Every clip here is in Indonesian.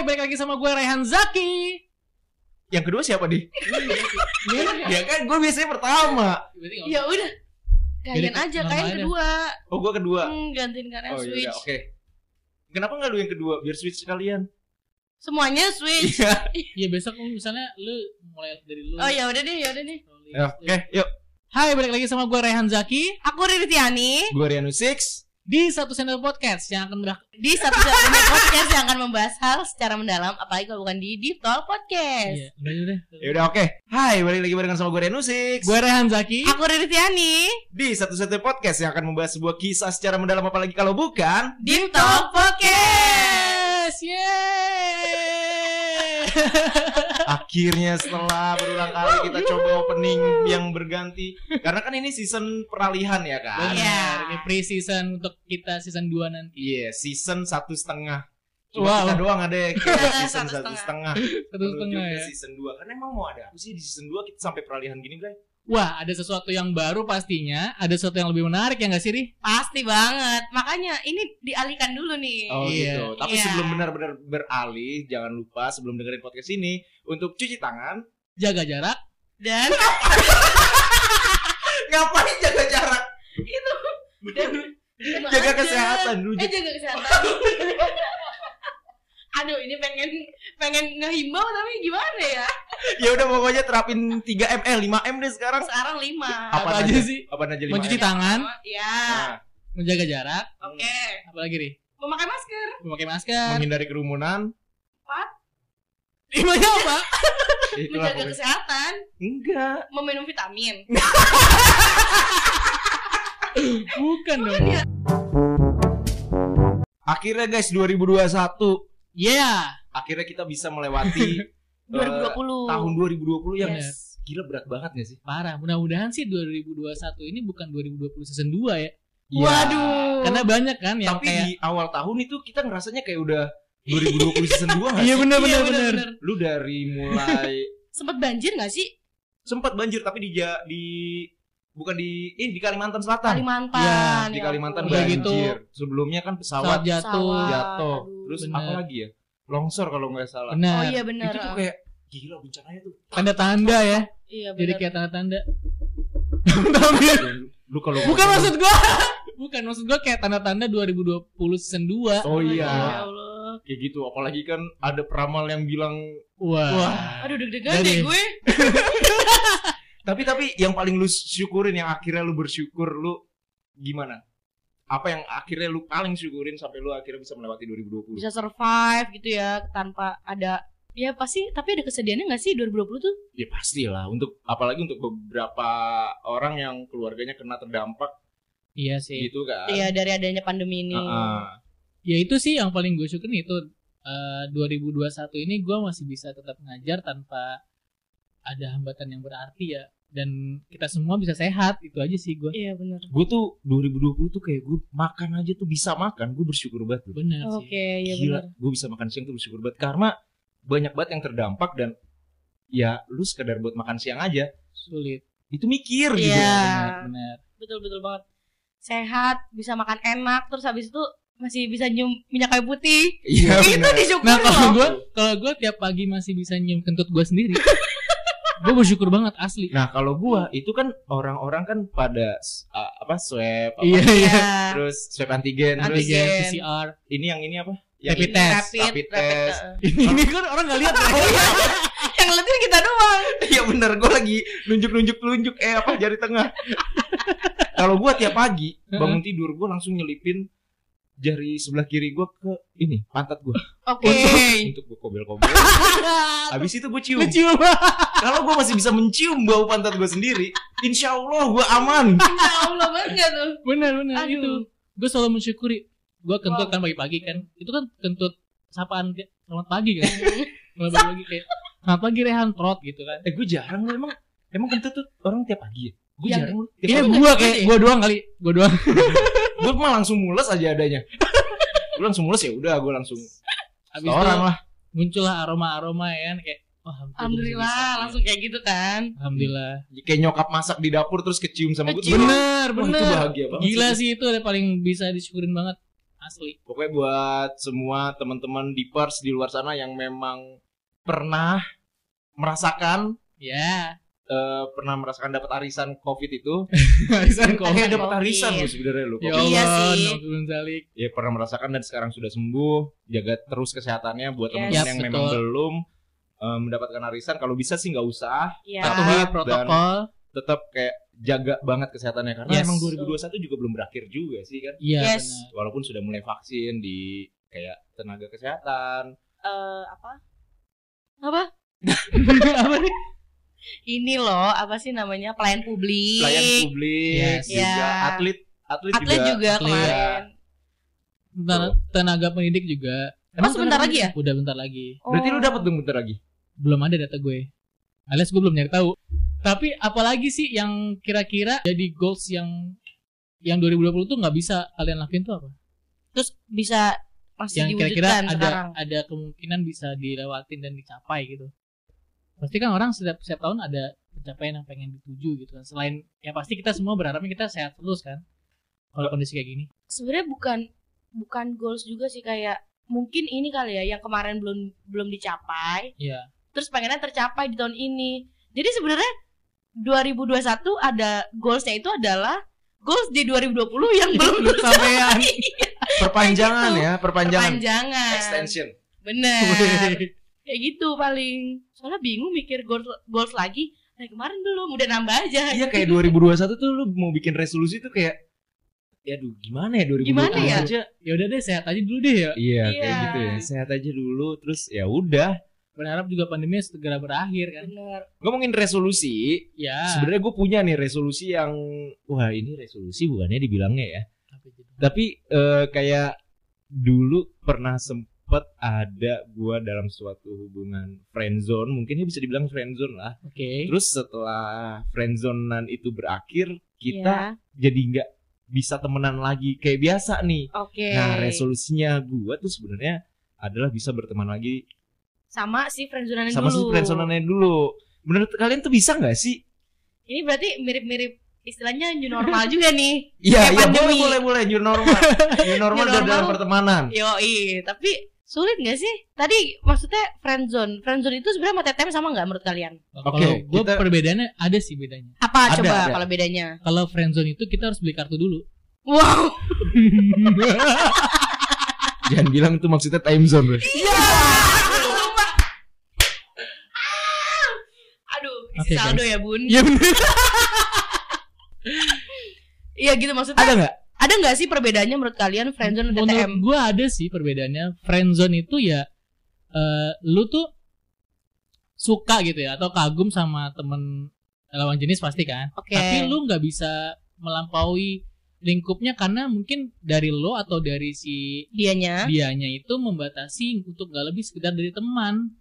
Hai, balik lagi sama gue Rehan Zaki. Yang kedua siapa di? Ya kan gue biasanya pertama. Ya udah. Kalian aja, kalian kedua. Oh gue kedua. Hmm, gantiin kalian Oh iya switch. oke. Kenapa nggak lu yang kedua? Biar switch sekalian. Semuanya switch. Iya. ya besok misalnya lu mulai dari lu. oh ya udah deh, ya udah deh. Ya, Oke, yuk. Hai, balik lagi sama gue Rehan Zaki Aku Riri Tiani Gue Rianu Six. Di satu channel podcast yang akan ber- di satu-satunya podcast yang akan membahas hal secara mendalam apalagi kalau bukan di Deep Talk Podcast. Iya, udah udah. Ya udah oke. Hai, balik lagi barengan sama gue Rianu Six. Gue Rehan Zaki. Aku Riri Tiani Di satu-satunya podcast yang akan membahas sebuah kisah secara mendalam apalagi kalau bukan. Deep Talk Podcast. Yes, yeay. Akhirnya setelah berulang kali kita coba opening yang berganti. Karena kan ini season peralihan ya kan. Benar, Iya. ini pre-season untuk kita season 2 nanti. Iya, season satu setengah. Cuma Wow. kita doang ada kayak season Satu setengah. Satu setengah ke ya. season 2 Karena emang mau ada apa sih di season 2 kita sampai peralihan gini, Bray? Wah, ada sesuatu yang baru pastinya. Ada sesuatu yang lebih menarik ya nggak sih, Ri? Pasti banget. Makanya ini dialihkan dulu nih. Oh Iya. gitu. Tapi Iya. sebelum benar-benar beralih, jangan lupa sebelum dengerin podcast ini untuk cuci tangan. Jaga jarak. Dan Ngapain jaga jarak? dan Jaga kesehatan dulu. Eh jaga kesehatan. Aduh, ini pengen pengen ngehimbau tapi gimana ya? ya udah pokoknya terapin 3M eh 5M deh sekarang. Sekarang lima. Apa, Apa aja sih? Apa aja 5M? Mencuci tangan, Ya. Nah, menjaga jarak. Oke. Apalagi, Ri? Memakai masker. Memakai masker. menghindari kerumunan. Limanya apa? Menjaga kesehatan. Enggak. Meminum vitamin. Bukan dong. ya? Akhirnya guys 2021 Yeah. akhirnya kita bisa melewati eh, 2020. tahun 2020 yang Yes. gila berat banget gak sih? Parah. Mudah-mudahan sih 2021 ini bukan 2020 season 2 ya. Waduh. Karena banyak kan yang Tapi kayak di awal tahun itu kita ngerasanya kayak udah 2020 season 2 gak Iya benar Iya, benar bener, benar. Lu dari mulai Sempet banjir gak sih? sempat banjir tapi di di bukan di ini di Kalimantan Selatan. Kalimantan. Di ya Kalimantan ampun. Udah banjir. gitu, Sebelumnya kan Pesawat pesawat jatuh. Pesawat. jatuh. Aduh. Terus Bener. apa lagi ya? Longsor kalau nggak salah. Benar. Oh iya benar. Itu tuh kayak gila bencananya tuh. Tanda-tanda ya. Iya Jadi benar. kayak tanda-tanda. Dan lu kalau Bukan maksud gua. Bukan maksud gua kayak tanda-tanda 2020 season 2. Oh Ya iya. Allah. Kayak gitu apalagi kan ada peramal yang bilang Wah. Wah. Aduh deg-degan deh gue. tapi tapi yang paling lu syukurin yang akhirnya lu bersyukur lu gimana? Apa yang akhirnya lu paling syukurin sampai lu akhirnya bisa melewati 2020? Bisa survive gitu ya tanpa ada Ya pasti, tapi ada kesedihannya gak sih 2020 tuh? Ya pastilah untuk apalagi untuk beberapa orang yang keluarganya kena terdampak Iya sih. gitu kan. Iya dari adanya pandemi ini. Heeh. Ya itu sih yang paling gue syukurin itu eh, 2021 ini gue masih bisa tetap ngajar tanpa ada hambatan yang berarti ya dan kita semua bisa sehat itu aja sih gue Iya benar. Gue tuh 2020 tuh kayak gue makan aja tuh bisa makan, gue bersyukur banget. bener Oke, sih iya Gila, benar. gue bisa makan siang tuh bersyukur banget karena banyak banget yang terdampak dan ya lu sekedar buat makan siang aja sulit itu mikir gitu. Iya. bener Betul betul banget. Sehat, bisa makan enak, terus habis itu masih bisa nyium minyak kayu putih. Iya itu disyukur nah kalau gue kalau gue tiap pagi masih bisa nyium kentut gue sendiri gue bersyukur banget asli Nah kalau gua itu kan orang-orang kan pada a- apa swab, apa, iya iya Iya. terus swab antigen, terus antigen Antigen. PCR ini yang ini apa? Yang Rapid ini, test. Rapid, rapid rapid, test. uh. ini, ini kan orang nggak lihat Oh iya, Yang ngeliatin kita doang. iya bener. Gue lagi nunjuk-nunjuk telunjuk eh apa jari tengah. Kalau gua tiap pagi bangun tidur gua langsung nyelipin jari sebelah kiri gua ke ini pantat gua Oke. untuk gua kobel-kobel. Habis itu gue cium. lucu Kalau gue masih bisa mencium bau pantat gue sendiri, insya Allah gue aman. Ya Allah banget tuh. bener bener Aduh. itu gue selalu mensyukuri gue kentut Wow. kan pagi-pagi kan itu kan kentut sapaan kayak, selamat pagi kan selamat pagi kayak selamat pagi Rehan Trot gitu kan Eh gue jarang lu emang emang kentut tuh orang tiap pagi ya. Gue Yang- jarang. Iya gue kayak gue doang kali gue doang Gue mah langsung mules aja adanya. gue langsung mules ya udah gue langsung Abis orang itu lah. muncullah aroma-aroma ya kan kayak oh, Alhamdulillah langsung kayak gitu kan. alhamdulillah Kayak nyokap masak di dapur terus kecium sama gue. Kecium. bener Wah, itu bener bahagia banget gila sih. itu ada paling bisa disyukurin banget asli Pokoknya buat semua teman-teman di pers di luar sana yang memang pernah merasakan ya eh, pernah merasakan dapat arisan covid itu arisan Covid. dapat arisan loh sebenarnya lo ya Iya Allah sih. Zalik. ya pernah merasakan dan sekarang sudah sembuh jaga terus kesehatannya buat Yes. teman-teman Yap, yang memang betul. belum eh, mendapatkan arisan kalau bisa sih nggak usah Iya. patuhi Dan- protokol tetap kayak jaga banget kesehatannya karena Yes. emang 2021 juga belum berakhir juga sih kan iya Yes. benar walaupun sudah mulai vaksin di kayak tenaga kesehatan Eh, apa? Apa? apa nih Ini loh, apa sih namanya? Pelayan publik. pelayan publik Yes. juga Ya. atlet atlet, Atlet juga, Atlet. kemarin. Ten- tenaga pendidik juga Oh, sebentar tenaga lagi ya? udah bentar lagi berarti lu Oh. dapat dong bentar lagi belum ada data gue alias gue belum nyari tahu tapi apalagi sih yang kira-kira jadi goals yang yang 2020 tuh nggak bisa kalian lakuin tuh apa Terus bisa masih yang kira-kira diwujudkan ada sekarang. ada kemungkinan bisa dilewatin dan dicapai gitu pasti kan orang setiap setiap tahun ada pencapaian yang pengen dituju gitu kan selain ya pasti kita semua berharapnya kita sehat terus kan kalau kondisi kayak gini Sebenarnya bukan bukan goals juga sih kayak mungkin ini kali ya yang kemarin belum belum dicapai, Iya terus pengennya tercapai di tahun ini. Jadi sebenarnya 2021 ada goalsnya itu adalah goals di 2020 yang belum sampean perpanjangan gitu. ya perpanjangan Perpanjangan. extension Bener. Kayak gitu paling. Soalnya bingung mikir goals goals lagi. Nah, kemarin belum, udah nambah aja. iya kayak 2021 tuh lu mau bikin resolusi tuh kayak ya aduh gimana ya 2020 Gimana ya? aja ya udah deh sehat aja dulu deh ya iya kayak Iya. gitu ya sehat aja dulu terus ya udah berharap juga pandemi segera berakhir kan Bener. ngomongin resolusi ya sebenarnya gue punya nih resolusi yang wah ini resolusi bukannya dibilangnya ya gitu? tapi eh, kayak dulu pernah sempet ada gua dalam suatu hubungan friendzone mungkin ini bisa dibilang friendzone lah oke terus setelah friendzonean itu berakhir kita Iya. jadi nggak bisa temenan lagi kayak biasa nih Oke. nah resolusinya gua tuh sebenarnya adalah bisa berteman lagi sama si friendzone sama si dulu. friendzoneannya dulu menurut kalian tuh bisa nggak sih Ini berarti mirip-mirip istilahnya new normal juga nih. Iya, iya boleh boleh boleh new normal. new normal New dan dalam normal. pertemanan. Yoi, tapi sulit nggak sih? Tadi maksudnya friendzone. Friendzone itu sebenarnya sama TTM sama nggak menurut kalian? Kalau Oke, gue kita- perbedaannya ada sih bedanya. Apa Ada, coba ada. kalau bedanya? Kalau friendzone itu kita harus beli kartu dulu. Wow. Jangan bilang itu maksudnya time zone. Bro. Iya. Ah. Aduh, isi Oke, saldo guys. ya, Bun. Iya bener. Iya gitu maksudnya. Ada nggak? Ada nggak sih perbedaannya menurut kalian friendzone dan TTM? Menurut gue ada sih perbedaannya. Friendzone itu ya eh, lu tuh suka gitu ya atau kagum sama temen lawan jenis pasti kan. Oke. Tapi lu nggak bisa melampaui lingkupnya karena mungkin dari lo atau dari si Dianya. dianya itu membatasi untuk nggak lebih sekedar dari teman.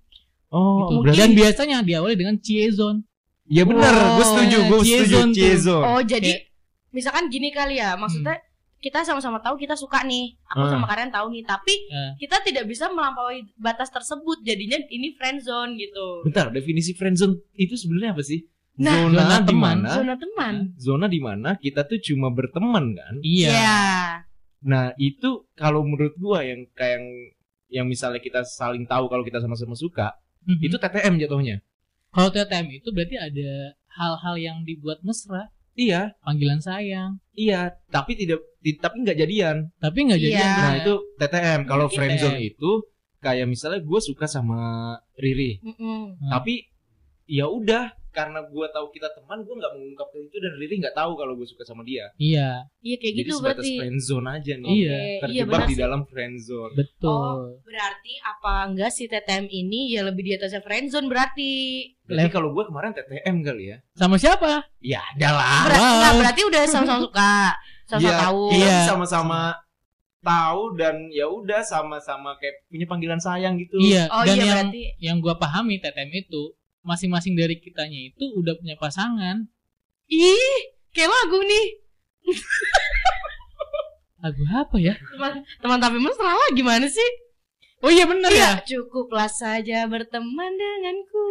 Oh, gitu. berarti Dan biasanya diawali dengan ciezon. ya benar. Oh, gue setuju. Gue setuju. Ciezon. Oh, jadi Kayak- misalkan gini kali ya, maksudnya kita sama-sama tahu kita suka nih. Aku Hmm. sama kalian tahu nih, tapi Eh. kita tidak bisa melampaui batas tersebut. Jadinya ini friendzone gitu. Bentar, definisi friendzone itu sebenarnya apa sih? Nah, zona zona di teman. mana? Zona teman. Zona di mana kita tuh cuma berteman kan? Iya. Iya. Nah, itu kalau menurut gua yang kayak yang, yang misalnya kita saling tahu kalau kita sama-sama suka, Mhm. itu TTM jatuhnya. Kalau TTM itu berarti ada hal-hal yang dibuat mesra, Iya, panggilan sayang, iya, tapi tidak ti- tapi nggak jadian. tapi nggak jadi. Iya. Nah, itu TTM. Kalau Mungkin friendzone TTM. itu kayak misalnya gue suka sama Riri, Mm-mm. Hmm. tapi ya udah karena gue tahu kita teman, gue nggak mengungkapkan itu dan Riri nggak tahu kalau gue suka sama dia. Iya, Iya kayak Jadi gitu sebatas berarti. friendzone aja nih. Iya, iya Terjebak benar di dalam friendzone. betul. Berarti apa enggak si TTM ini ya lebih di atasnya friendzone berarti. Berarti Lev- kalau gue kemarin TTM kali ya. Sama siapa? Ya, adalah. Berarti wow. enggak, berarti udah sama-sama suka, sama-sama Iya, tahu. Iya, Iya. sama-sama tahu dan ya udah sama-sama kayak punya panggilan sayang gitu. Iya. Oh Dan iya yang berarti. yang gua pahami TTM itu masing-masing dari kitanya itu udah punya pasangan. Ih, kayak lagu nih. Lagu apa ya? Teman, teman tapi mesra lah gimana sih? Oh iya bener ya. Iya, cukuplah saja berteman denganku.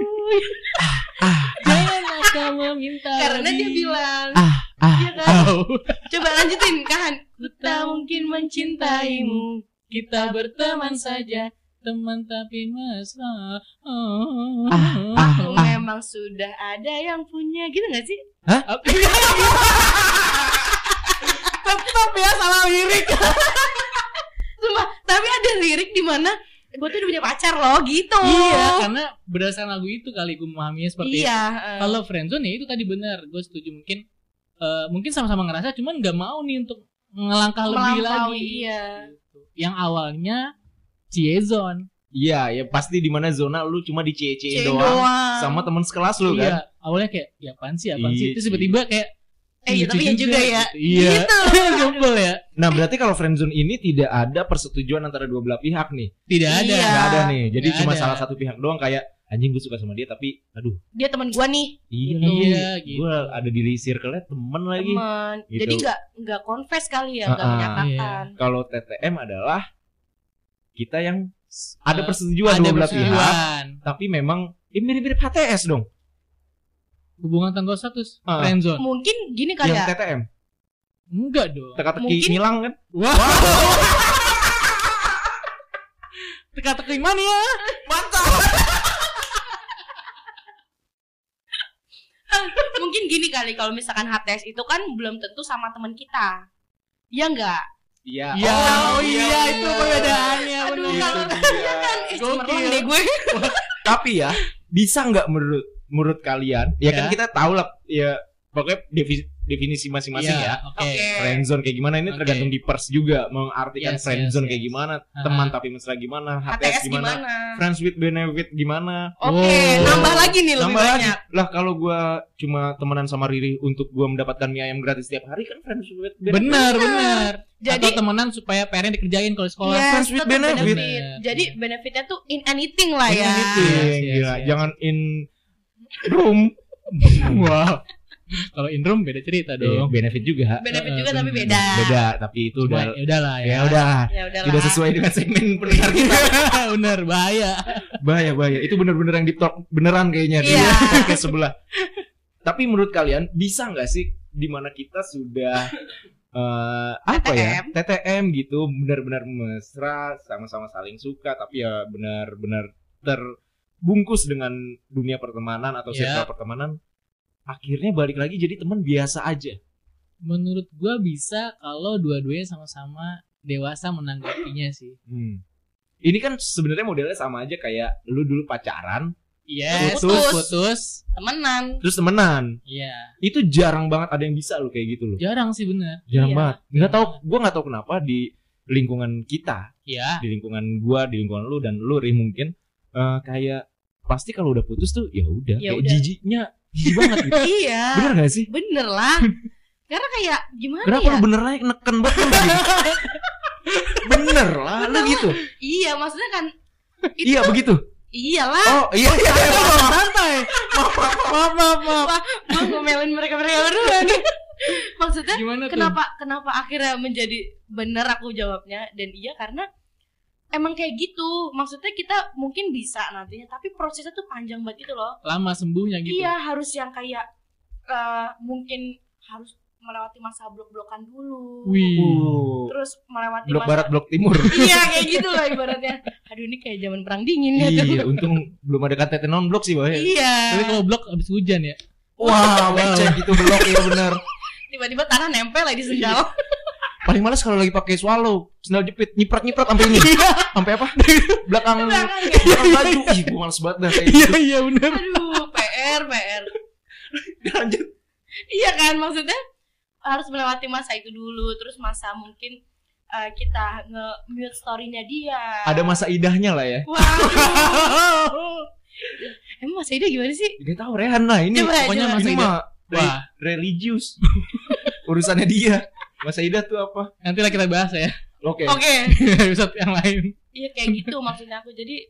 Jangan kau meminta. Karena dia bilang, Ah, Iya kan? Tahu. Coba lanjutin kan. Ku tak mungkin mencintaimu. Kita berteman saja, teman tapi mesra. Oh. Ah, ah. Aku memang sudah ada yang punya gitu gak sih? Apa? Tetap ya salah lirik. Sumpah, tapi ada lirik di mana gue tuh udah punya pacar loh gitu. Iya, karena berdasarkan lagu itu kali gue memahaminya seperti itu. Iya. eh. Kalau friendzone ya itu tadi benar, gue setuju mungkin eh, mungkin sama-sama ngerasa cuman nggak mau nih untuk ngelangkah lebih lagi. iya. Gitu. Yang awalnya ciezon. Iya, ya pasti di mana zona lu cuma di Cewek CC doang, sama teman sekelas lu kan. Iya, awalnya kayak ya apaan sih, apaan sih. Iya, Terus tiba-tiba kayak Eh, iya, lucu tapi ya juga ya. gitu. Iya. Gitu. Gembel ya. Nah, berarti kalau friendzone ini tidak ada persetujuan antara dua belah pihak nih. Tidak ada. Iya. Nggak ada nih. Jadi Nggak cuma ada. salah satu pihak doang kayak anjing gue suka sama dia tapi aduh, Dia teman gue nih, iya, Gitu. Iya, gitu. Gue ada di circle-nya temen lagi. teman. Gitu. Jadi nggak nggak confess kali ya, nggak Ah, ah. menyatakan. Kalau TTM adalah kita yang ada Eh, persetujuan ada dua belah pihak, tapi memang ini mirip-mirip HTS dong. Hubungan tanpa status, Ah. friendzone. Mungkin gini kali Yang ya. TTM, Enggak dong. teka-teki Mungkin- nilang kan? Wah. Teka-teki mania. Mungkin gini kali kalau misalkan HTS itu kan belum tentu sama teman kita. Iya enggak? Iya. Ya, oh, iya, iya, itu iya. perbedaannya Aduh, kalau Itu dia. kan eh, Gokil. deh gue. Tapi ya bisa nggak menurut menurut kalian? Ya, Ya. kan kita tahu lah ya pokoknya defi- definisi masing-masing Iya, ya. Oke. Oke. Friendzone kayak gimana ini Oke. tergantung di pers juga mengartikan Yes, friendzone yes, kayak yes. gimana, Ah. teman tapi mesra gimana, HTS, HTS gimana, gimana? friends with benefit gimana. Oke, Oh. nambah lagi nih lebih Nambah lagi. banyak. Lah kalau gua cuma temenan sama Riri untuk gua mendapatkan mie ayam gratis setiap hari kan friends with benefit. Benar, benar. Jadi Atau temenan supaya PR-nya dikerjain kalau sekolah. Yes, friends with benefit. Bener. Jadi benefitnya tuh in anything lah ya. Anything, Yes, yes, gila. yes. Jangan in room. wow. Kalau in room beda cerita Eh, dong. benefit juga. Benefit juga eh, tapi beda. Beda, tapi itu Cuma udah ya udahlah ya. ya udah Ya udahlah. tidak sesuai dengan segmen pendengar kita. bener bahaya. bahaya bahaya itu bener-bener yang deep talk beneran kayaknya di Iya. podcast sebelah tapi menurut kalian bisa nggak sih di mana kita sudah eh apa ya TTM. TTM gitu benar-benar mesra sama-sama saling suka tapi ya benar-benar terbungkus dengan dunia pertemanan atau Ya. circle pertemanan akhirnya balik lagi jadi teman biasa aja Menurut gua bisa kalau dua-duanya sama-sama dewasa menanggapinya sih. Hmm. ini kan sebenarnya modelnya sama aja kayak lu dulu pacaran Yes, Putus. putus, putus. Temenan. terus temenan Iya. itu jarang banget ada yang bisa lu kayak gitu loh Jarang sih bener. jarang Iya. banget nggak tahu gua nggak tahu kenapa di lingkungan kita Iya. di lingkungan gua di lingkungan lu dan lu Ri mungkin eh, kayak pasti kalau udah putus tuh ya udah Ya kayak udah. jijiknya jijik banget gitu. Iya. bener gak sih Bener lah. Karena kayak gimana kenapa ya? lu bener aja neken banget lu gitu bener lah lu gitu Iya, maksudnya kan itu iya begitu iyalah. oh iya iya iya. Santai. Maaf, maaf, maaf, maaf. Gue ngomelin mereka-mereka berdua nih. Maksudnya Gimana tuh? kenapa kenapa akhirnya menjadi bener aku jawabnya dan iya karena emang kayak gitu. Maksudnya kita mungkin bisa nantinya, tapi prosesnya tuh panjang banget itu loh. Lama sembuhnya gitu. Iya, harus yang kayak eh, mungkin harus melewati masa blok-blokan dulu. Wih. Uh, Terus melewati blok masa barat blok timur Iya kayak gitu lah ibaratnya. Aduh ini kayak zaman perang dingin ya tuh. iya untung belum ada KTT non blok sih Tapi Iya. kalau blok abis hujan ya. wah becek gitu blok ya bener Tiba-tiba tanah nempel lagi di sendal. paling males kalau lagi pakai swallow sendal jepit nyiprat nyiprat sampai ini sampai apa belakang Belakang ya. belakang baju ih gue males banget dah kayak Iya, gitu iya bener. Aduh, PR, PR. lanjut Iya kan maksudnya harus melewati masa itu dulu, terus masa mungkin eh, kita nge-mute story-nya dia. ada masa idahnya lah ya Waduh. Emang masa itu gimana sih? gak tahu Rehan lah ini Coba, pokoknya coba. masa Ini idah Wah. religius urusannya dia masa idah tuh apa Nanti lah kita bahas ya. oke Oke. Episode yang lain. Iya kayak gitu maksudnya aku. Jadi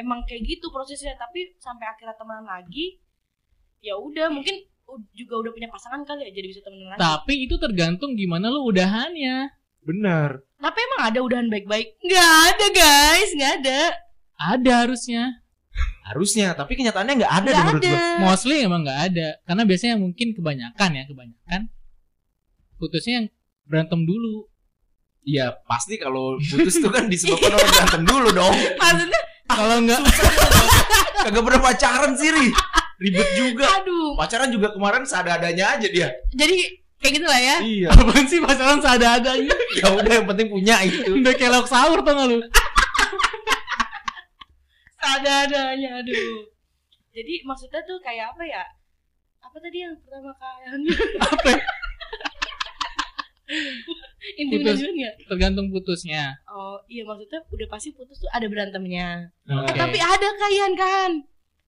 emang kayak gitu prosesnya, tapi sampai akhirnya temenan lagi ya udah mungkin juga udah punya pasangan kali ya jadi bisa temenan lagi. Tapi itu tergantung gimana lu udahannya. benar Tapi emang ada udahan baik-baik? Nggak ada guys, nggak ada. Ada harusnya. harusnya tapi kenyataannya nggak ada Nggak deh menurut ada. gua Mostly emang nggak ada. Karena biasanya mungkin kebanyakan ya, kebanyakan putusnya yang berantem dulu. Iya, pasti kalau putus tuh kan disebabkan oleh berantem dulu dong. Maksudnya Kalau enggak Kagak pernah pacaran sih, Ri. Ribet juga. aduh. Pacaran juga kemarin seadanya aja dia. Jadi kayak gitu lah ya. Iya. apaan sih pacaran seada-adanya? Ya udah yang penting punya itu. Udah lauk sahur tau gak lu? Ada-adanya aduh. Jadi maksudnya tuh kayak apa ya? Apa tadi yang pertama kali? Apa? Intinya Putus. nggak? Tergantung putusnya. Oh iya maksudnya udah pasti putus tuh ada berantemnya. Oke. Tapi ada kalian kan.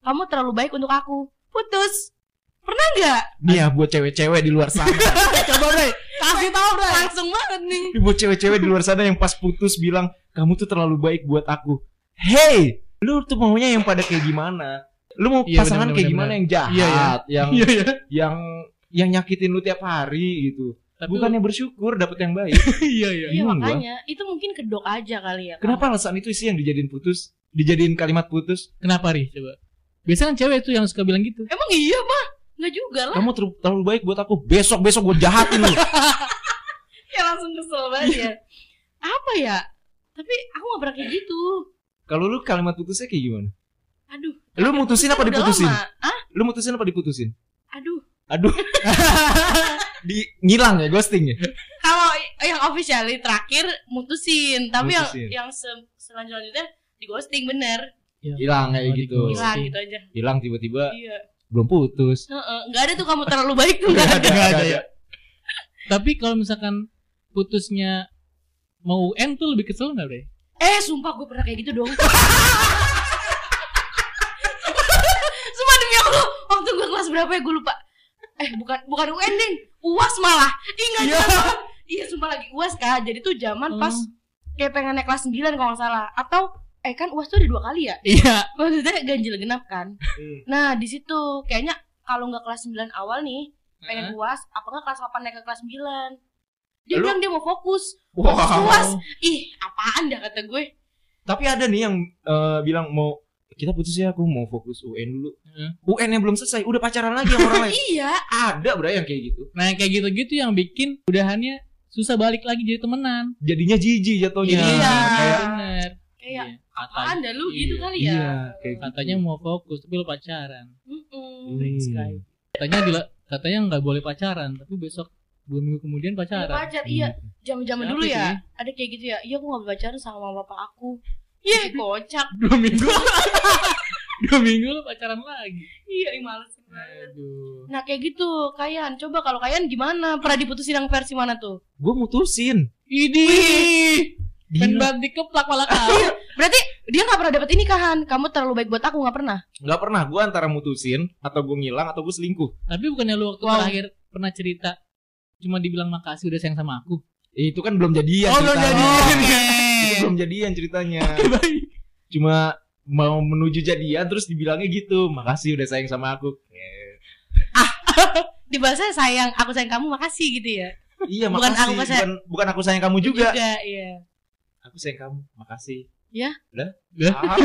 Kamu terlalu baik untuk aku. Putus. Pernah nggak? Nih ya buat cewek-cewek di luar sana. Coba deh, kasih tahu deh. Langsung banget nih. Buat cewek-cewek di luar sana yang pas putus bilang kamu tuh terlalu baik buat aku. Hey, lu tuh maunya yang pada kayak gimana? Lu mau Iya, pasangan bener, kayak bener, gimana bener. yang jahat, Iya, iya. yang Iya ya. yang yang nyakitin lu tiap hari gitu. Tapi Bukannya bersyukur dapet yang baik. iya iya. Iya gua. makanya itu mungkin kedok aja kali ya. Kenapa alasan itu sih yang dijadiin putus? Dijadiin kalimat putus? Kenapa ri? Coba. Biasanya kan cewek itu yang suka bilang gitu. Emang iya mah? Nggak juga lah. Kamu ter- terlalu baik buat aku. Besok besok gue jahatin lu. Ya langsung kesel banget ya. Apa ya? Tapi aku gak pernah kayak gitu. Kalau lu kalimat putusnya kayak gimana? Aduh. Lu mutusin apa diputusin? Hah? Lu mutusin apa diputusin? Aduh. Aduh. Di ngilang ya ghosting ya? Kalau yang official terakhir mutusin, tapi Mutusin. yang yang se- selanjutnya di ghosting bener. Hilang kayak Oh, gitu. Hilang gitu aja. Hilang tiba-tiba Iya. belum putus. Heeh, nggak ada tuh kamu terlalu baik tuh nggak ada. Ada ya. Tapi kalau misalkan putusnya mau UN tuh lebih kesel nggak bre? Eh, sumpah gue pernah kayak gitu dong. sumpah demi Allah, waktu gue kelas berapa ya gue lupa. Eh, bukan bukan UN ding, UAS malah. Ih, nggak Iya. Iya, sumpah lagi UAS kan. Jadi tuh zaman pas Hmm. kayak pengen naik kelas 9 kalau nggak salah. Atau eh kan UAS tuh ada dua kali ya? Iya. Maksudnya ganjil genap kan. Hmm. Nah, di situ kayaknya kalau nggak kelas 9 awal nih, pengen Heeh. UAS, apa nggak kelas 8 naik ke kelas 9. Dia Lu- bilang dia mau fokus. Wow. UAS. Ih, apaan dah kata gue. Tapi ada nih yang eh, bilang mau kita putus ya aku mau fokus UN dulu. Heeh. UN yang belum selesai udah pacaran lagi sama orang lain. Iya, Ada bro yang kayak gitu. Nah yang kayak gitu-gitu yang bikin udahannya susah balik lagi jadi temenan. Jadinya jijik jatuhnya. Iya. Kayak bener. kayak Iya. apaan dah lu Iya. gitu kali ya. Iya, kayak gitu. Katanya mau fokus tapi lu pacaran. Mm-mm. Hmm. Katanya dila- katanya nggak boleh pacaran tapi besok dua minggu kemudian Iya, pacaran. pacar, iya. Siapa dulu ya, sih? ada kayak gitu ya. Iya, aku gak pacaran sama bapak aku. Iya, kocak. Dua minggu. dua minggu lu pacaran lagi. Iya, ih, malesin banget. Aduh. Nah, kayak gitu. Kayan, coba kalau Kayan gimana? Pernah diputusin yang versi mana tuh? Gue mutusin. Idih. Pen Gila. banget dikeplak malah kau. Iya, berarti dia gak pernah dapet ini kan? Kamu terlalu baik buat aku, gak pernah? Gak pernah gue antara mutusin atau gue ngilang atau gue selingkuh. Tapi bukannya lu waktu Wow. terakhir pernah cerita cuma dibilang makasih udah sayang sama aku. Itu kan belum jadian Oh, belum jadian. Itu belum jadian ceritanya. Baik. Cuma mau menuju jadian terus dibilangnya gitu. Makasih udah sayang sama aku. Eh, Di bahasa sayang, aku sayang kamu, makasih gitu ya. Iya Bukan makasih. aku Bukan, sayang. bukan aku sayang kamu juga. iya. Aku sayang kamu. Makasih. Ya? Lah? Lah? Ah,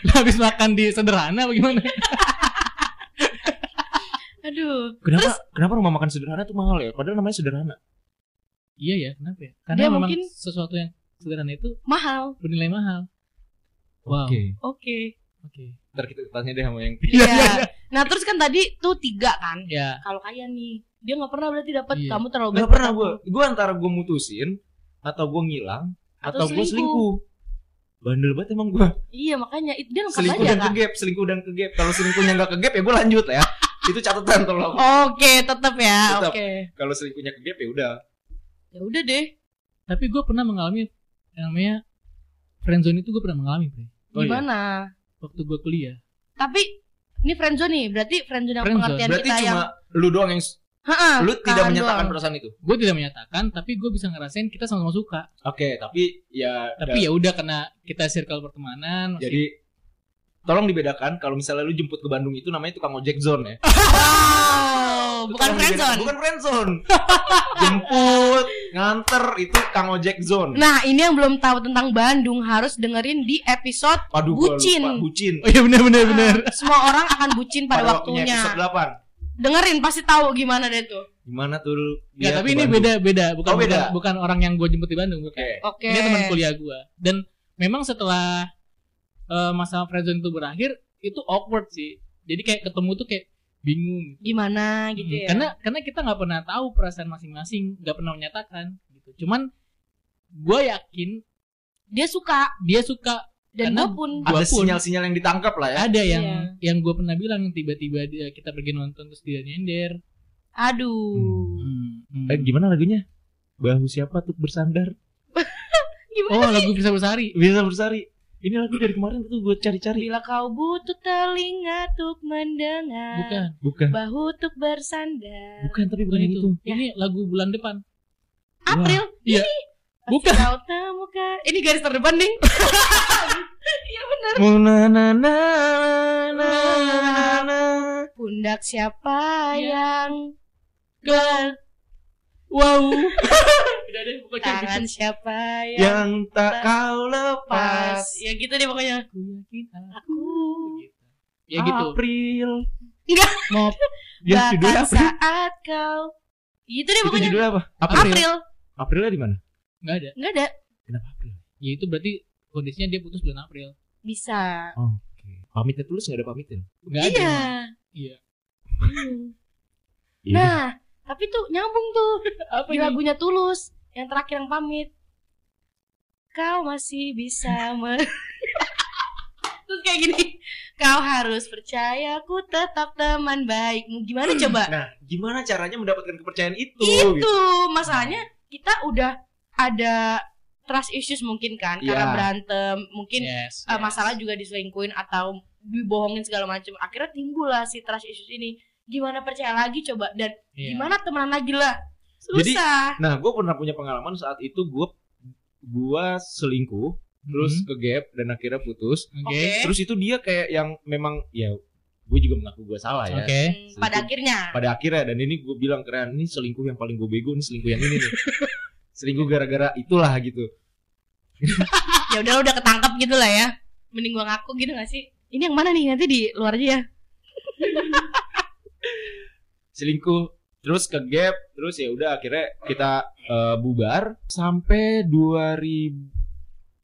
Lu habis makan di sederhana bagaimana? Aduh. kenapa kenapa rumah makan sederhana tuh mahal ya? Padahal namanya sederhana. iya ya, kenapa ya? Karena memang mungkin- sesuatu yang sederhana itu Mahal. bernilai mahal. Wow. Oke. Oke. Oke. Ntar kita tanya deh sama yang Iya. Nah, terus kan tadi tuh tiga kan? Ya, Kalau Kayan nih, dia nggak pernah berarti dapat Iya. kamu terlalu baik. Gak buat pernah gue. Gue antara gue mutusin atau gue ngilang Atau atau, gue selingkuh. Bandel banget emang gue. Iya, makanya itu dia lengkap Selingkuh aja dan kan. kegap, selingkuh dan kegap. Kalau selingkuhnya nggak kegap ya gue lanjut ya. Itu catatan tolong. Oke, tetap ya. Oke. Kalau selingkuhnya kegap ya udah. Ya udah deh. tapi gue pernah mengalami yang namanya friendzone itu gue pernah mengalami, Bre. Oh, iya. Gimana? Waktu gue kuliah. Tapi ini friendzone nih, berarti friendzone yang Friendzone. pengertian Berarti kita cuma yang lu doang yang Heeh, lu tidak kahan menyatakan doang. perasaan itu. Gue tidak menyatakan, tapi gue bisa ngerasain kita sama-sama suka. Oke, tapi ya Tapi ya udah karena kita circle pertemanan. masih- jadi tolong dibedakan kalau misalnya lu jemput ke Bandung itu namanya tukang ojek zone ya. Oh, bukan friendzone. Bukan friendzone. jemput, nganter itu kang ojek zone. Nah, ini yang belum tahu tentang Bandung harus dengerin di episode Waduh, gua bucin. lupa. bucin. Oh iya benar benar benar. Semua orang akan bucin pada, waktunya waktunya. episode 8. dengerin pasti tahu gimana deh tuh. Gimana tuh? dia tapi ini Bandung? beda beda bukan Oh, beda. bukan, bukan orang yang gue jemput di Bandung bukan. Oke. Oke. Ini teman kuliah gue. Dan memang setelah eh, masa friendzone itu berakhir itu awkward sih. Jadi kayak ketemu tuh kayak bingung. Gimana gitu Hmm, ya. Karena karena kita nggak pernah tahu perasaan masing-masing, nggak pernah menyatakan gitu. Cuman gue yakin dia suka dia suka dan Karena gue pun Gua Ada sinyal-sinyal yang ditangkap lah ya. ada yang Iya. yang gue pernah bilang tiba-tiba dia, kita pergi nonton terus dia nyender. aduh. Hmm, hmm. Eh gimana lagunya? Bahu siapa tuh bersandar? Gimana Oh lagu bisa bersari. Bisa bersari. Ini lagu dari kemarin tuh gue cari-cari. Bila kau butuh telinga untuk mendengar, Bukan, Bukan. bahu untuk bersandar. Bukan tapi bukan bukan itu. itu. Ini lagu bulan depan. April. Iya. Bukan. Kau temukan. Ini garis terdepan nih. Iya benar. Na na na na na na. Pundak siapa Iya. yang Gal. Wow. Udah deh pokoknya gitu. tangan siapa yang Yang tak kau lepas. pas? Ya gitu deh pokoknya. Aku yakin aku. Gitu. Ya gitu. April. Enggak. Mau Ya judulnya April. saat kau Gitu deh Itu pokoknya. judulnya apa? April. April. Aprilnya di mana? nggak ada. Enggak ada. Kenapa April? Ya itu berarti kondisinya dia putus bulan April. Bisa. Oke. Pamitnya tulus nggak ada pamitin? Nggak ada. Iya. Iya. Hmm. Iya. Nah, tapi tuh nyambung tuh Apa di ini? lagunya Tulus yang terakhir yang pamit. Kau masih bisa me Terus kayak gini, kau harus percaya aku tetap teman baikmu. Gimana coba? Nah, gimana caranya mendapatkan kepercayaan itu? Itu gitu? masalahnya kita udah ada trust issues mungkin kan karena Iya. berantem, mungkin Yes. uh, yes. masalah juga diselingkuhin atau dibohongin segala macam. Akhirnya timbul lah si trust issues ini. Gimana percaya lagi coba dan Iya. gimana temenan lagi lah? Jadi, Susah. Nah, gue pernah punya pengalaman saat itu gue gua selingkuh, terus Mhm. ke gap dan akhirnya putus. Oke. Oke. Terus itu dia kayak yang memang ya gue juga mengaku gue salah ya. Oke. Hmm, pada akhirnya Pada akhirnya dan ini gue bilang keren ini selingkuh yang paling gue bego ini selingkuh yang ini nih. selingkuh gara-gara itulah gitu. ya udah udah ketangkep gitu lah ya. Mending gua ngaku gitu gak sih? Ini yang mana nih? Nanti di luar aja ya. Selingkuh terus ke gap terus ya udah akhirnya kita eh, bubar sampai 2000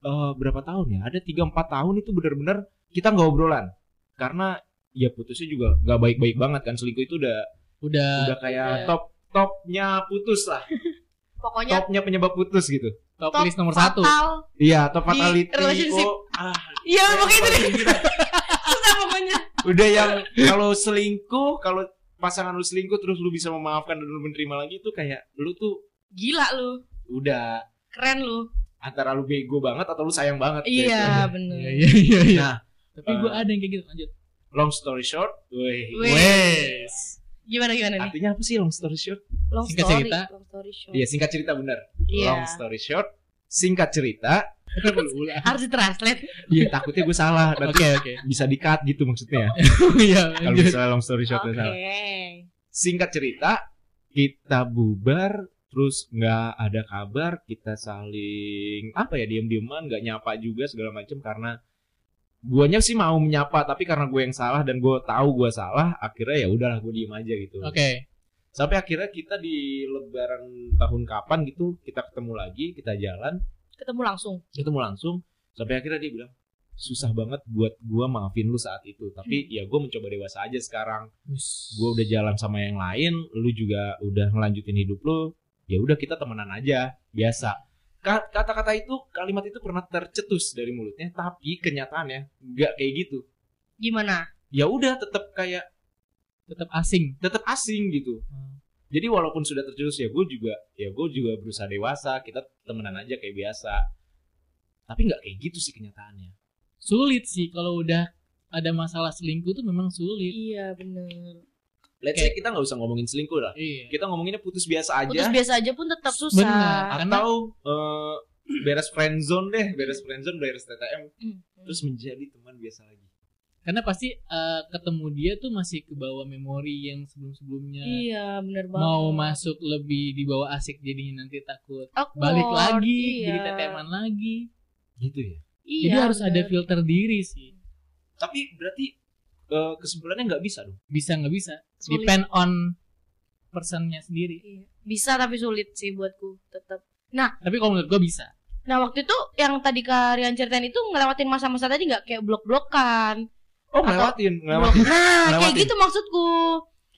eh, berapa tahun ya? Ada 3 4 tahun itu benar-benar kita nggak obrolan. Karena ya putusnya juga nggak baik-baik banget kan selingkuh itu udah Udah udah kayak udah. top topnya putus lah Pokoknya topnya penyebab putus gitu top, top list nomor satu. fatal. iya top fatality relationship. oh, ah, Iya, pokoknya itu deh. gitu. Susah pokoknya. udah yang kalau selingkuh kalau pasangan lu selingkuh terus lu bisa memaafkan dan lu menerima lagi itu kayak lu tuh Gila lu. udah Keren lu. antara lu bego banget atau lu sayang banget Iya, Iya bener. iya iya. iya. Nah, Tapi gue eh, ada yang kayak gitu. Lanjut. long story short weh Weh. Wes. Gimana gimana nih? artinya apa sih long story short Long Singkat story, cerita. long story short. iya singkat cerita bener Iya. long story short singkat cerita Harus ditranslate. iya takutnya gue salah nanti Oke oke. bisa di cut gitu maksudnya Iya. kalau misalnya long story short Oke. salah singkat cerita kita bubar terus nggak ada kabar kita saling apa ya diem dieman nggak nyapa juga segala macam karena guanya sih mau menyapa tapi karena gue yang salah dan gue tahu gue salah akhirnya ya udahlah gue diem aja gitu Oke. sampai akhirnya kita di lebaran tahun kapan gitu kita ketemu lagi kita jalan Ketemu langsung. ketemu langsung sampai akhirnya dia bilang susah banget buat gue maafin lu saat itu tapi ya gue mencoba dewasa aja sekarang gue udah jalan sama yang lain, lu juga udah ngelanjutin hidup lu, ya udah kita temenan aja, biasa. Ka- Kata-kata itu, kalimat itu pernah tercetus dari mulutnya, tapi kenyataannya nggak kayak gitu. Gimana? Ya udah tetap kayak tetap asing. tetap asing gitu. Hmm. Jadi walaupun sudah tercetus ya gue juga, ya gue juga berusaha dewasa, kita temenan aja kayak biasa. Tapi nggak kayak gitu sih kenyataannya. Sulit sih kalau udah ada masalah selingkuh tuh memang sulit. Iya bener. Let's say kita nggak usah ngomongin selingkuh lah. Iya. Kita ngomonginnya putus biasa aja. Putus biasa aja pun tetap Bener. susah. Karena- atau eh, beres friendzone deh beres friendzone beres TTM Hmm. terus menjadi teman biasa lagi Karena pasti eh, ketemu dia tuh masih ke bawah memori yang sebelum-sebelumnya. Iya bener banget. Mau masuk lebih di bawah asik jadinya nanti takut Awkward, balik lagi iya. jadi teteman lagi. gitu ya Iya, jadi harus ada bener. filter diri sih. tapi berarti eh, kesimpulannya nggak bisa dong Bisa nggak bisa? Sulit. depend on personnya sendiri Iya. Bisa tapi sulit sih buatku tetap. tapi kalau menurut gue bisa Nah waktu itu yang tadi Karian ceritain itu ngelewatin masa-masa tadi nggak kayak blok-blokan. Oh, ngelewatin, ngelewatin. Nah kayak Ngelewatin. gitu maksudku.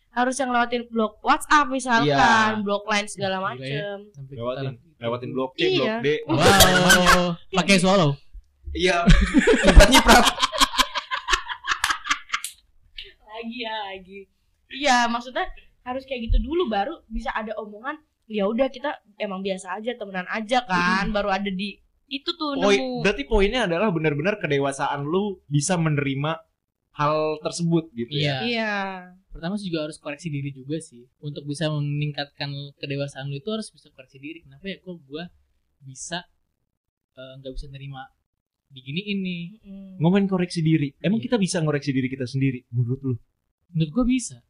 Harus yang ngelewatin blok WhatsApp misalkan, Iya. blok lain segala ya. macem. Lewatin, lewatin blok C, Iya. blok D. wow pakai swallow Iya. Nyiprat-nyiprat. Lagi ya lagi. Iya maksudnya harus kayak gitu dulu baru bisa ada omongan. Ya udah kita emang biasa aja temenan aja kan. Baru ada di itu tuh Poin, nemu. berarti poinnya adalah benar-benar kedewasaan lu bisa menerima hal tersebut gitu ya. iya Iya. pertama sih juga harus koreksi diri juga sih untuk bisa meningkatkan kedewasaan lu itu harus bisa koreksi diri kenapa ya kok gue bisa eh, nggak bisa nerima begini ini Mm-mm. Ngomongin koreksi diri. Emang Iya. kita bisa ngoreksi diri kita sendiri menurut lu? menurut gue bisa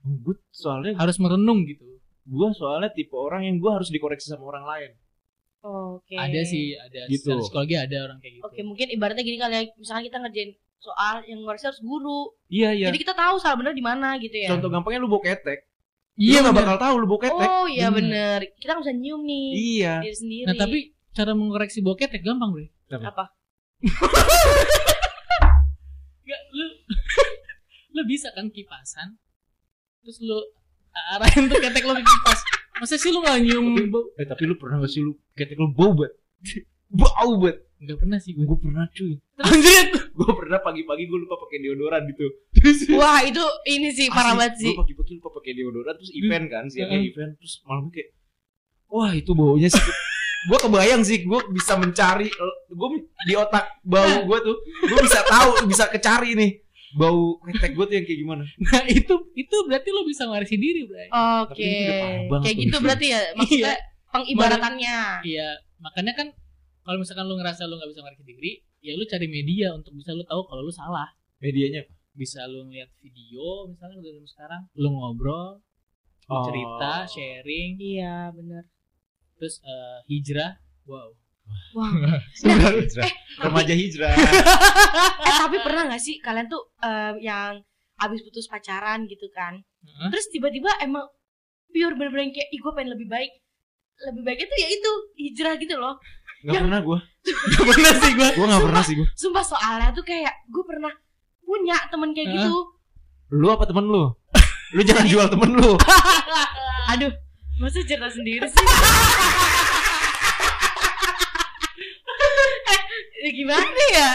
Oh, gue soalnya harus merenung gitu gue soalnya tipe orang yang gue harus dikoreksi sama orang lain. Oke. ada sih ada Gitu. secara psikologi ada orang kayak gitu Oke, mungkin ibaratnya gini kali ya, misalnya kita ngerjain soal yang ngoreksi harus guru. Iya iya. Jadi kita tahu salah benar di mana gitu ya. Contoh gampangnya lu bawa ketek. iya lu gak bener. bakal tahu lu bawa ketek. Oh iya Bener. bener. Kita nggak bisa nyium nih Iya. diri sendiri. nah tapi cara mengoreksi boket ya gampang bre apa? Nggak, lu lu bisa kan kipasan terus lu arahin tuh ketek lu ke kipas masa sih lu nggak nyium bau Eh tapi lu pernah gak sih lu ketek lu bau banget? bau banget. Nggak pernah sih gue Gue pernah cuy. anjir Gue pernah pagi-pagi gue lupa pakai deodoran gitu. Wah itu ini sih parah banget sih. Gue pagi-pagi lupa pakai deodoran terus event kan, siangnya Heeh. event terus malamnya kayak wah itu baunya sih. gue kebayang sih gue bisa mencari gue di otak bau gue tuh gue bisa tahu bisa kecari nih bau ketek gue tuh yang kayak gimana nah itu itu berarti lu bisa ngoreksi diri bre Oke. Banget Kayak gitu berarti ya maksudnya pengibaratannya. iya makanya kan kalau misalkan lu ngerasa lu nggak bisa ngoreksi diri ya lu cari media untuk bisa lu tahu kalau lu salah medianya bisa lu ngeliat video misalnya udah sekarang lu ngobrol lu Oh. cerita sharing Iya benar. terus eh, hijrah wow Wah. hijrah remaja hijrah eh tapi pernah nggak sih kalian tuh eh, yang abis putus pacaran gitu kan? Heeh. Terus tiba-tiba emang pure bener-bener kayak ih gue pengen lebih baik. Lebih baik itu ya itu hijrah gitu loh. Nggak pernah gue Gak pernah sih gue gue nggak pernah sih gue Sumpah soalnya tuh kayak gue pernah punya temen kayak gitu. lu apa temen lu? Lu jangan jual temen lu. Aduh, masa cerita sendiri sih? eh, gimana ya?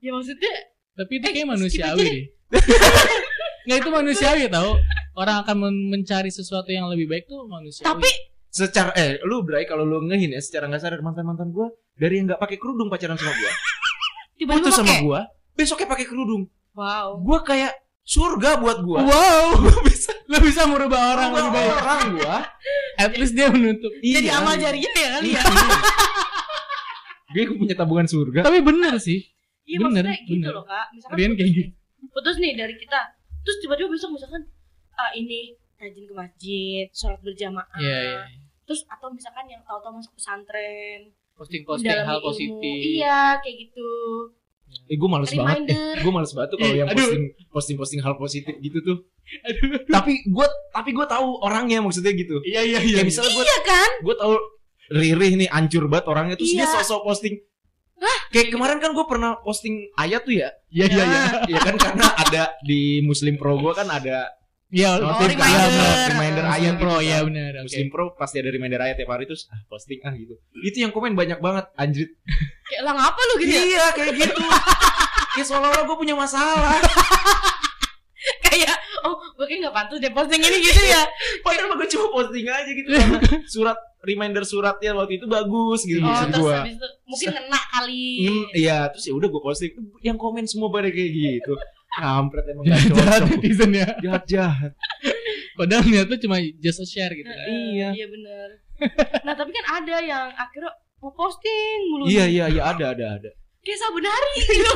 Ya maksudnya tapi itu Eh, kayak manusiawi deh. Nggak itu manusiawi tau. Orang akan men- mencari sesuatu yang lebih baik tuh manusiawi. Tapi secara eh lu Bray kalau lu ngehin ya secara nggak sadar mantan mantan gue dari yang nggak pakai kerudung pacaran sama gue putus sama gue besoknya pakai kerudung Wow. gue kayak surga buat gue wow gue bisa lo bisa merubah orang lebih baik orang gue at least dia menutup Jadi amal jariah ya kali ya. gue punya tabungan surga tapi bener sih Iya Bener, maksudnya gitu bener. loh kak. Misalkan Rian kayak putus gitu. nih. Putus nih dari kita. Terus tiba-tiba besok misalkan ah ini rajin ke masjid, sholat berjamaah. Iya, iya. Terus atau misalkan yang tahu-tahu masuk pesantren, Posting-posting hal ilmu. positif. Iya, kayak gitu. eh gue males banget eh, Reminder. gue males banget tuh kalau Eh, yang posting posting posting hal positif gitu tuh Aduh. tapi gue tapi gue tahu orangnya maksudnya gitu Iya iya kayak misalnya gue Iya kan? gue tahu Riri nih ancur banget orangnya terus dia Iya. sosok posting kayak kemarin kan gue pernah posting ayat tuh ya Iya iya iya. ya kan karena ada di Muslim Pro gue kan ada Iya, Oh, reminder. iya, bener. Reminder Muslim ayat Pro, gitu iya kan. benar. Oke. Muslim Pro pasti ada reminder ayat tiap hari terus ah, posting ah gitu itu yang komen banyak banget anjrit Kayak lah ngapa lu gitu ya? iya kayak gitu kayak seolah-olah gue punya masalah Kayak oh gue kayak gak pantas deh posting ini gitu ya. padahal gue cuma posting aja gitu karena surat reminder suratnya waktu itu bagus gitu Oh terus habis itu mungkin ngena kali. Hmm, iya terus ya udah gue posting yang komen semua pada kayak gitu kampret emang gak Jahat cocok netizen ya. jahat jahat Padahal niatnya cuma just a share gitu. kan. iya Iya bener. Nah tapi kan ada yang akhirnya mau posting mulu. iya iya iya ada ada ada Kayak sabun hari gitu.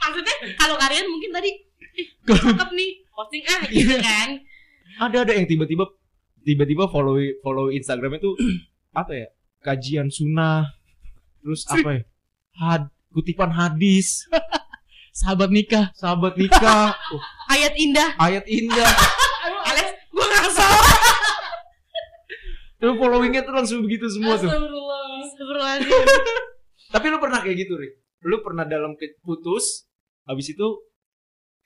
Maksudnya kalau kalian mungkin tadi ih cakep nih posting ah gitu kan. ada ada yang tiba-tiba tiba-tiba follow follow Instagramnya tuh apa ya kajian sunnah terus apa ya had, kutipan hadis sahabat nikah sahabat nikah oh, Ayat indah. ayat indah Alex, gue gak salah. Lu followingnya tuh langsung begitu semua tuh. Tapi lu pernah kayak gitu, Rik? Lu pernah dalam ke- putus, habis itu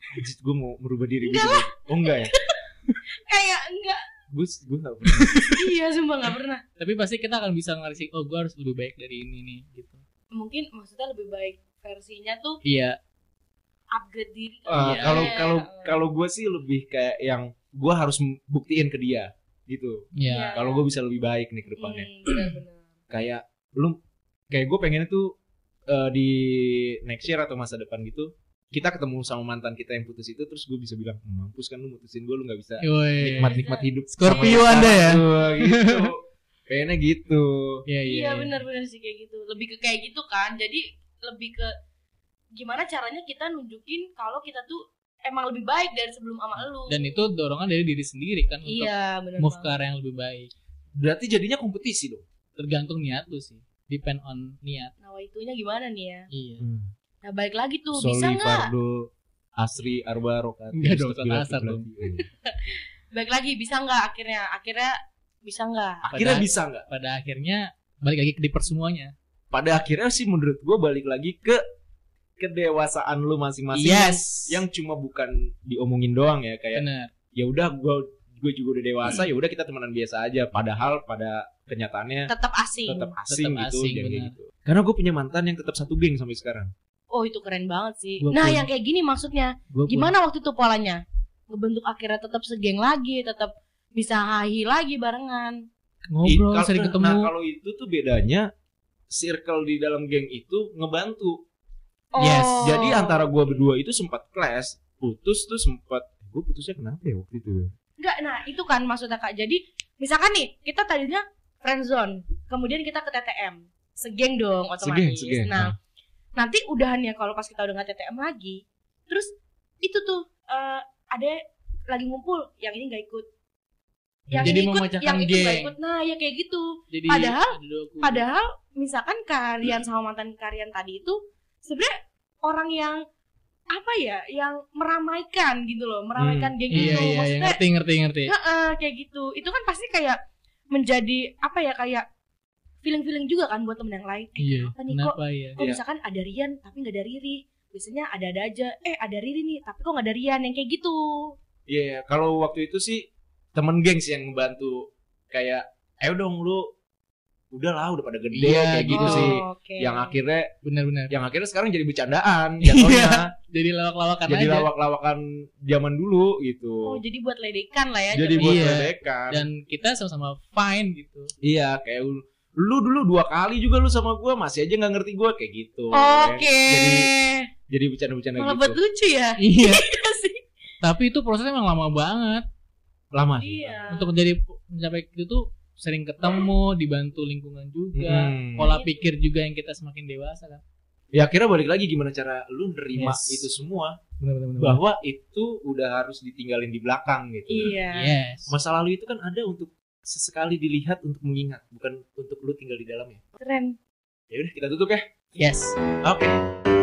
Anjir, gue mau merubah diri gitu. Oh enggak ya? Kayak enggak. Gue gue gak pernah. Iya, sumpah gak pernah. tapi pasti kita akan bisa ngasih oh gue harus lebih baik dari ini nih gitu Mungkin maksudnya lebih baik versinya tuh iya upgrade diri. Ah, Iya. Kalau Iya. kalau kalau gue sih lebih kayak yang gue harus buktiin ke dia gitu. iya Kalau gue bisa lebih baik nih ke depannya. Hmm. Kayak lu kayak gue pengennya tuh eh, di next year atau masa depan gitu kita ketemu sama mantan kita yang putus itu terus gue bisa bilang "Hmm, mampus kan lu mutusin gue lu nggak bisa nikmat nikmat hidup Scorpio Anda ya? tuh, gitu pengennya gitu iya iya, Iya benar-benar sih kayak gitu. Lebih ke kayak gitu kan. Jadi lebih ke gimana caranya kita nunjukin kalau kita tuh emang lebih baik dari sebelum sama lu. dan itu dorongan dari diri sendiri kan untuk iya benar move ke arah yang lebih baik. Berarti jadinya kompetisi dong? Tergantung niat lu sih. Depend on niat. Nah itunya gimana nih ya? iya. Nah balik lagi tuh bisa Soli nggak? Fardo Asri Arba Rokat. Enggak dong, asar dong. Balik lagi bisa nggak? Akhirnya? Akhirnya bisa nggak? akhirnya Pada- bisa nggak? pada akhirnya balik lagi ke diper semuanya pada akhirnya sih menurut gue balik lagi ke kedewasaan lu masing-masing yes yang cuma bukan diomongin doang ya kayak ya udah gue gue juga udah dewasa ya udah kita temenan biasa aja padahal pada kenyataannya Tetap asing. tetap asing Tetap gitu asing, benar. gitu karena gue punya mantan yang tetap satu geng sampai sekarang Oh itu keren banget sih. Gua nah pun. yang kayak gini maksudnya Gua pun- gimana waktu itu polanya? Ngebentuk akhirnya tetap segeng lagi, tetap bisa hahi lagi barengan. ngobrol sering ketemu nah kalau itu tuh bedanya circle di dalam geng itu ngebantu Oh. Yes, jadi antara gue berdua itu sempat clash putus tuh sempat gue putusnya kenapa ya waktu itu Enggak, nah itu kan maksudnya kak. Jadi misalkan nih kita tadinya friendzone, kemudian kita ke TTM, segeng dong segeng otomatis. segeng Nah nanti udahannya kalau pas kita udah nggak TTM lagi, terus itu tuh eh, ada lagi ngumpul, yang ini nggak ikut, yang jadi ikut, memecahkan yang itu nggak geng ikut. Nah ya kayak gitu. jadi Padahal-. Padahal misalkan kalian sama mantan kalian tadi itu sebenarnya orang yang apa ya, yang meramaikan gitu loh, meramaikan geng iya itu. iya iya Maksudnya ngerti ngerti ngerti Heeh, kayak gitu. Itu kan pasti kayak menjadi apa ya kayak feeling-feeling juga kan buat temen yang lain. Eh, iya kenapa nih kok kenapa ya kok Iya. misalkan ada Rian tapi nggak ada Riri. Biasanya ada-ada aja. Eh, ada Riri nih, tapi kok nggak ada Rian yang kayak gitu. Iya, iya. kalau waktu itu sih temen geng sih yang ngebantu kayak ayo dong lu udah lah udah pada gede Iya, kayak gitu Oh, sih oke. yang akhirnya benar-benar yang akhirnya sekarang jadi bercandaan jatuhnya jadi lawak-lawakan jadi aja lawak-lawakan zaman dulu Oh, gitu jadi buat ledekan lah ya. jadi buat Iya. ledekan dan kita sama-sama fine gitu iya kayak lu lu dulu dua kali juga lu sama gua masih aja nggak ngerti gua kayak gitu Oke. ya. jadi jadi bercanda-bercanda gitu buat lucu ya. iya Iya sih. tapi itu prosesnya emang lama banget lama sih Iya. untuk menjadi mencapai itu tuh sering ketemu dibantu lingkungan juga Hmm. pola pikir juga yang kita semakin dewasa kan. Ya akhirnya balik lagi gimana cara lu nerima Yes. itu semua. Benar-benar bahwa itu udah harus ditinggalin di belakang gitu. Iya. yes. Masa lalu itu kan ada untuk sesekali dilihat untuk mengingat bukan untuk lu tinggal di dalamnya. Keren. ya udah kita tutup ya. Yes. Oke